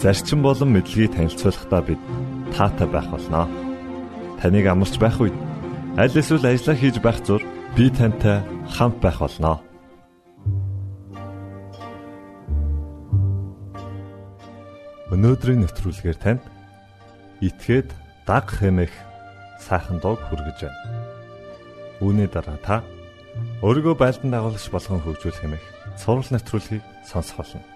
зарчим болон мэдлэгийг танилцуулахдаа бид таатай байх болноо. Таныг амарч байх үед аль эсвэл ажиллаа хийж байх зур би тантай хамт байх болноо. Өнөөдрийн нэвтрүүлгээр танд итгээд даг хэмэх сайхан дуу хүргэж байна. Үүний дараа та өөрийгөө байлдан дагуулагч болгон хөгжүүлэх хэмэх сурал нэвтрүүлгийг сонсох болно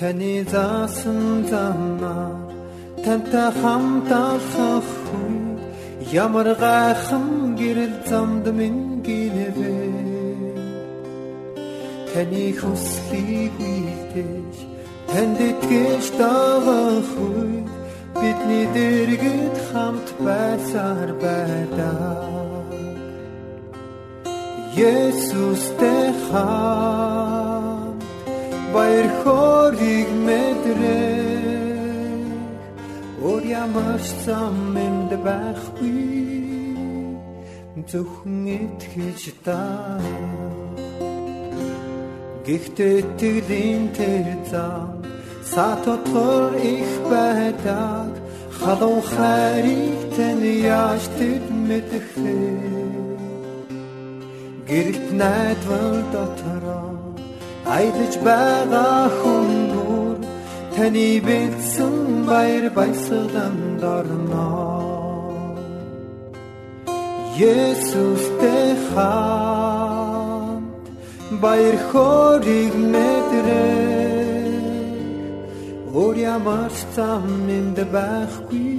Таны заасан замаа тантай хамтаалах үед ямар гайхан гэрэл замд минь гинэвэ. Таны хүслийг үйлдэж танд итгэж дагах үед бидний дэргэд хамт байсаар байдаа Есүстэй хаа баяр хориг мэдрээ Ор ямар самэнд байхгүй. Зөвхөн итгэж та. Гэхдээ тэлийн тэр зам сатотор их байдаг. Халуун хайрыг тань яаж тэд мэдэх Гэрэлт найдвар дотороо аялаж байгаа хүн бүр таны бэлсэн баяр баясгаланд орно. Есүстэй хамт баяр хориг мэдрээ өөр ямар зам энд байхгүй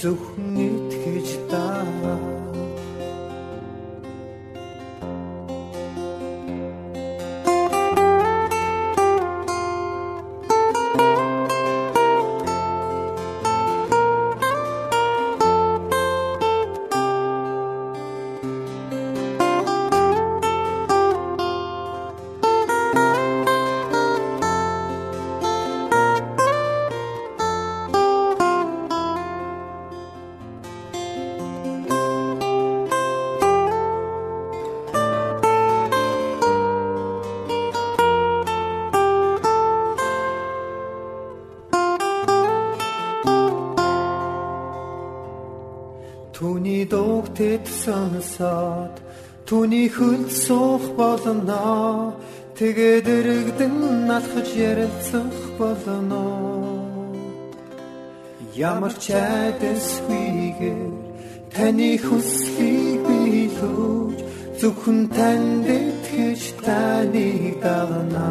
зөвхөн итгэж даа сонсоод түүний хөл суух болно. Тэгээд эргдэн алхаж ярилцах болно. Ямар ч айдасгүйгээр таны хүслийг биелүүлж зөвхөн танд итгэж таныг дагна.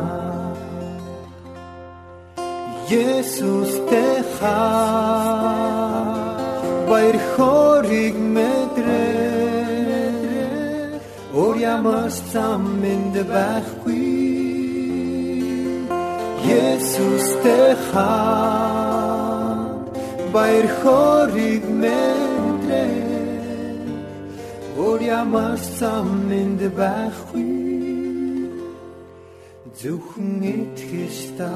Есүстэй хаа баяр хориг Өөр ямар зам энд байхгүй. Есүстэй хаа баяр хориг мэдрээ Өөр ямар зам энд байхгүй. Зөвхөн итгэж та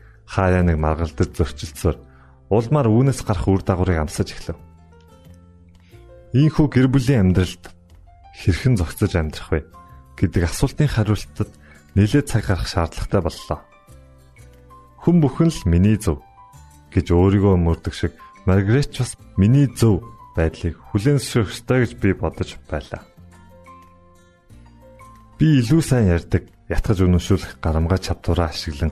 хаяа нэг маргалдаж зөрчилдсөөр улмаар үүнээс гарах үр дагаврыг амсаж эхлэв. Ийхүү гэр бүлийн амьдралд хэрхэн зохицож амьдрах вэ гэдэг асуултын хариултад нэлээд цаг гарах шаардлагатай боллоо. Хүн бүхэн л миний зөв гэж өөрийгөө мөрдөг шиг Маргаret бас миний зөв байдлыг хүлээн зөвшөөрөх ёстой гэж би бодож байлаа. Би илүү сайн ярьдаг, ятгаж өнөшүүлэх гарамгаа чадвараа ашиглан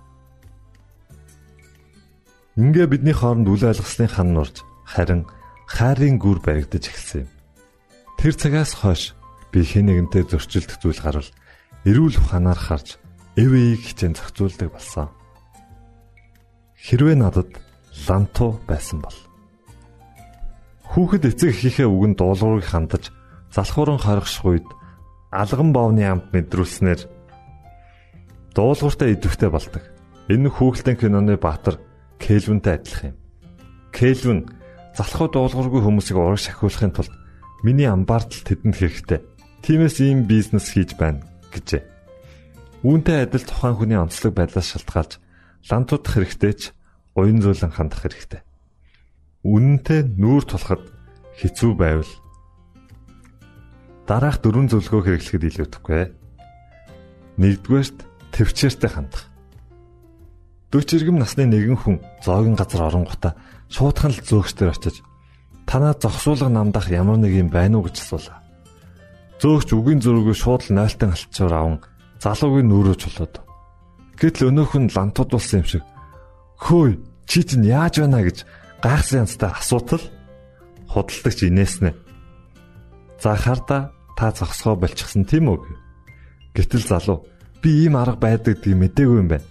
Ингээ бидний хооронд үл ойлгослын хан нурж харин хайрын гүр баригдаж эхэлсэн юм. Тэр цагаас хойш би хэн нэгэнтэй зөрчилдөх зүйл гарвал эрүүл ухаанаар харж эвэйг хичээн зохицуулдаг болсон. Хэрвээ надад ланту байсан бол хүүхэд эцэг эхийнхээ үгэнд дуулуурыг хандаж залхууран хоригших үед алган боовны амт мэдрүүлснээр дуулууртай идэвхтэй болдог. Энэ хүүхэлдэйн киноны баатар Кельвинтэй адилхан юм. Кельвин залхуу дуулуургүй хүмүүсийг урагш ахиулахын тулд миний амбаартал тэдэнд хэрэгтэй. Тиймээс ийм бизнес хийж байна гэжээ. Үүнтэй адил тухайн хүний онцлог байдлаас шалтгаалж лантуудах хэрэгтэй ч уян зөөлөн хандах хэрэгтэй. Үнэнтэй нүүр тулахад хэцүү байвал дараах дөрвөн зөвлөгөө хэрэглэхэд илүүдэхгүй. Нэгдүгээрт төвчээртэй хандах. 40 иргэм насны нэгэн хүн зоогийн газар оронгота шуудхан л зөөгчдөр очиж танаа зогсуулга намдах ямар нэг юм байна уу гэж асуулаа. Зөөгч үгийн зөрүүгээ шууд л найлтан алтчаар аван залуугийн нүрөө чулууд. Гэтэл өнөөх нь лантууд болсон юм шиг хөөе чи чинь яаж байна гэж гайхсан янзтай асуутал худалдагч инээснэ. За харда та зогсгоо болчихсон тийм үү? Гэтэл залуу би ийм арга байдаг гэдгийг мэдээгүй юм байна.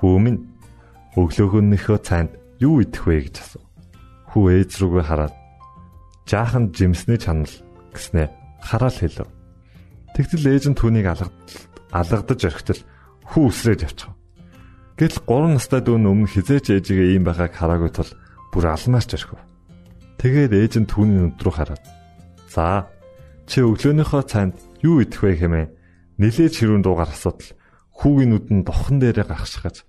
Хүү минь өглөөгөнийхөө цайнд юу идэх вэ гэж асуув. Хүү ээж рүүгээ хараад жаахан жимсний чанал гэснээ хараал хэлв. Тэгтэл ээж нь түүнийг алгадаж орхитол хүү үсрээд явчихав. Гэтэл 3 настай дүү өмнө хизээч ээжигээ ийм байгааг хараагүй тул бүр алмаарч орхив. Тэгээд ээж нь түүний нүд рүү хараад "За, чи өглөөнийхөө цайнд юу идэх вэ хэмээн нилээж хэрүүн дуугаар асуудал хүүгийн нүдэн дохон дээрээ гахшгаж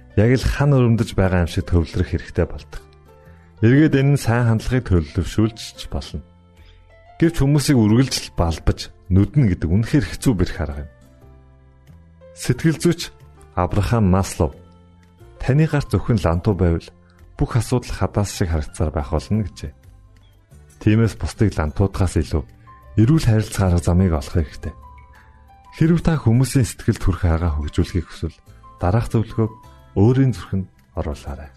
яг л хан өрөмдөж байгаа юм шиг төвлөрөх хэрэгтэй болдог. Эргээд энэ нь сайн хандлагыг төлөвшүүлж болно. Гэвч хүмүүсийг үргэлжл балбаж нүднэ гэдэг үнэхээр хэцүү бэрх арга юм. Сэтгэл зүйч Абрахам Маслов таны гарт зөвхөн лантуу байвал бүх асуудал хадаас шиг харагцаар байх болно гэжээ. Тиймээс бусдыг лантуудаас илүү эрүүл харилцаа арга замыг олох хэрэгтэй. Хэрв та хүмүүсийн сэтгэл төрх арга хөгжүүлэхийг хүсвэл дараах зөвлөгөөг өөрийн зүрхэнд оруулаарай.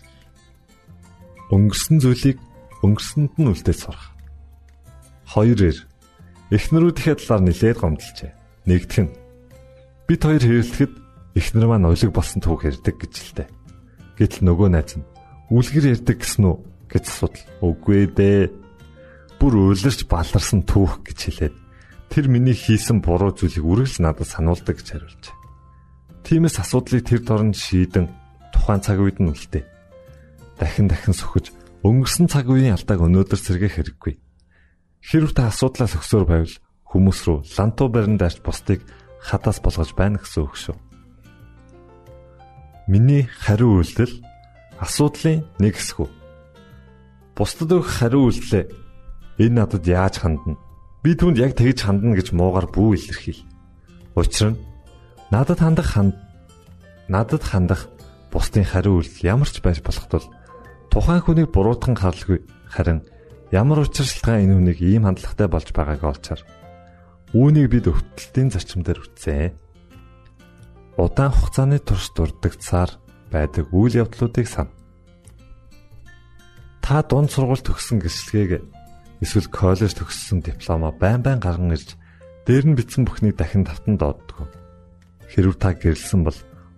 Өнгөрсөн зүйлийг өнгөрсөнд нь үлдээж сурах. Хоёроор эхнэрүүдийнхээ талаар нэлээд гомдлжээ. Нэгдэх нь бид хоёр хэрэлдэхэд эхнэр маань улиг болсон түүх ярьдаг гэж л дээ. Гэтэл нөгөө найз нь үлгэр ярьдаг гэсэн үү гэж асуудал. Үгүй дээ. Бүр уйларч баларсан түүх гэж хэлээд тэр миний хийсэн буруу зүйлийг үргэлж надад сануулдаг гэж хариулжээ. Тиймээс асуудлыг тэр дорн шийдэн тухайн цаг үед нь үлдээ. Дахин дахин сөхөж өнгөрсөн цаг үеийн алдааг өнөөдөр сэргээх хэрэггүй. Хэрв та асуудлаа зөксөөр байвал хүмүүс рүү лантуу барин даарч бусдыг хадаас болгож байна гэсэн үг шүү. Миний хариу үйлдэл асуудлын нэг хэсэг. Бусдад өгөх хариу үйлдэлээ энэ надад яаж хандна? Би түүнд яг тэгж хандна гэж муугар бүү илэрхийл. Учир нь надад хандах ханд надад хандах бусдын хариу үйлдэл ямар ч байж болох тул тухайн хүнийг буруутган харлгүй харин ямар учиршилтгаан энэ хүнийг ийм хандлагатай болж байгааг олчаар үүнийг бид өвтөлтийн зарчим дээр үтсэн. Удаан хугацааны турш дурддагцаар байдаг үйл явдлуудыг сан. Та дунд сургууль төгссөн гислэгийг эсвэл коллеж төгссөн дипломоо байн байн гарган ирж дээр нь бичсэн бүхнийг дахин тавтан дооддог. Хэрвээ та гэрэлсэн бол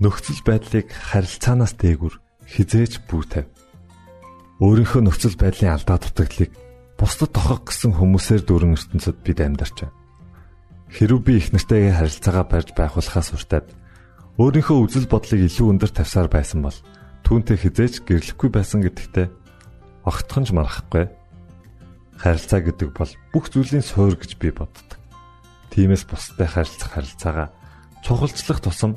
Нөхцөл байдлыг харилцаанаас дээгүр хизээж бүү тавь. Өөрийнхөө нөхцөл байдлын алдаа дутагдлыг бусдад тохох гэсэн хүмүүсээр дүүрэн ертөнцид бид амьдарч байна. Хэрв би их нартэйгээ харилцаагаа барьж байхулахаас уртад өөрийнхөө үзэл бодлыг илүү өндөр тавьсаар байсан бол түүнтэй хизээж гэрлэхгүй байсан гэдэгтээ огтхон ч марахгүй. Харилцаа гэдэг бол бүх зүйлийн суурь гэж би боддог. Тиймээс бусдад харилцах харилцаагаа чухалчлах тусам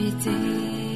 Аврагч хизээ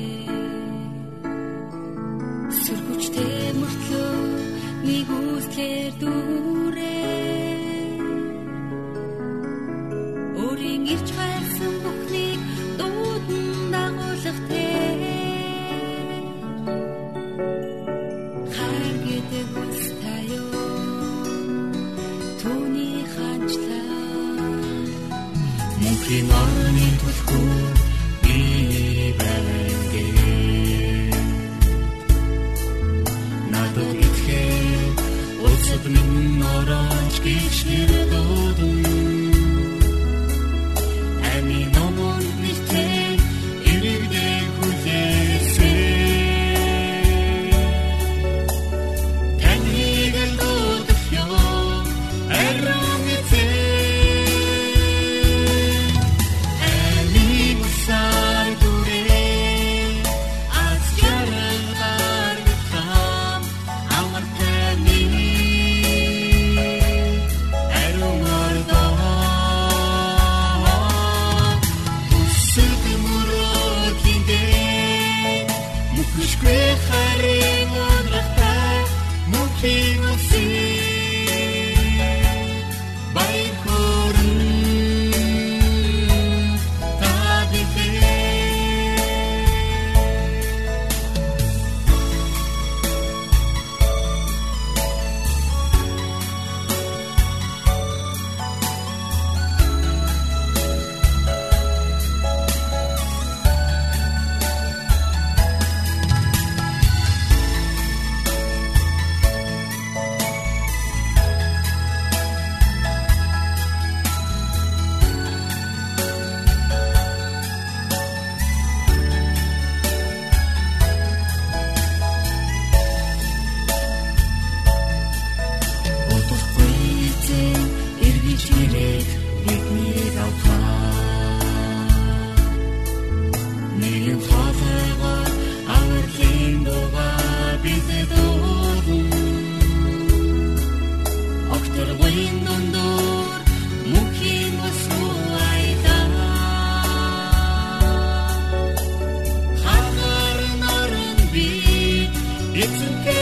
It's a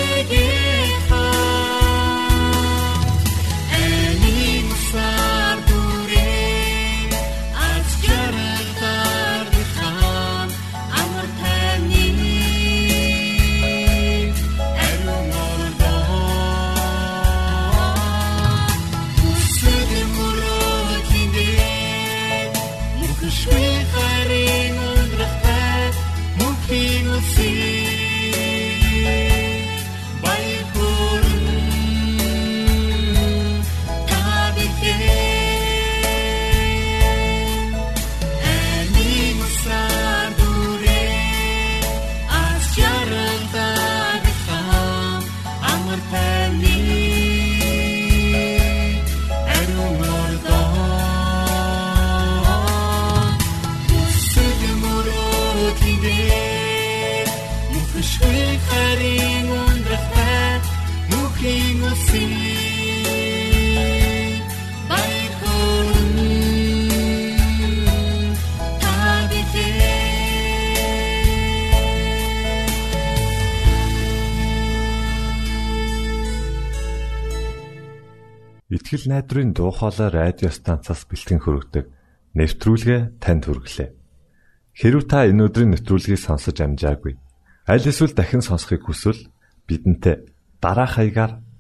Итгэл найдрын дуу хоолой радио станцаас бэлтгэн хөрөгдөг нэвтрүүлгээ танд хүргэлээ. Хэрв та энэ өдрийн нэвтрүүлгийг сонсож амжаагүй аль эсвэл дахин сонсохыг хүсвэл бидэнтэй дараах хаягаар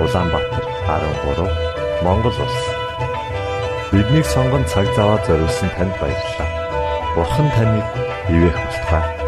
Улаанбаатар 13 Монгол улс Биднийг сонгонд цаг зав аваад зориулсан танд баярлалаа. Бурхан таныг ивээх батугай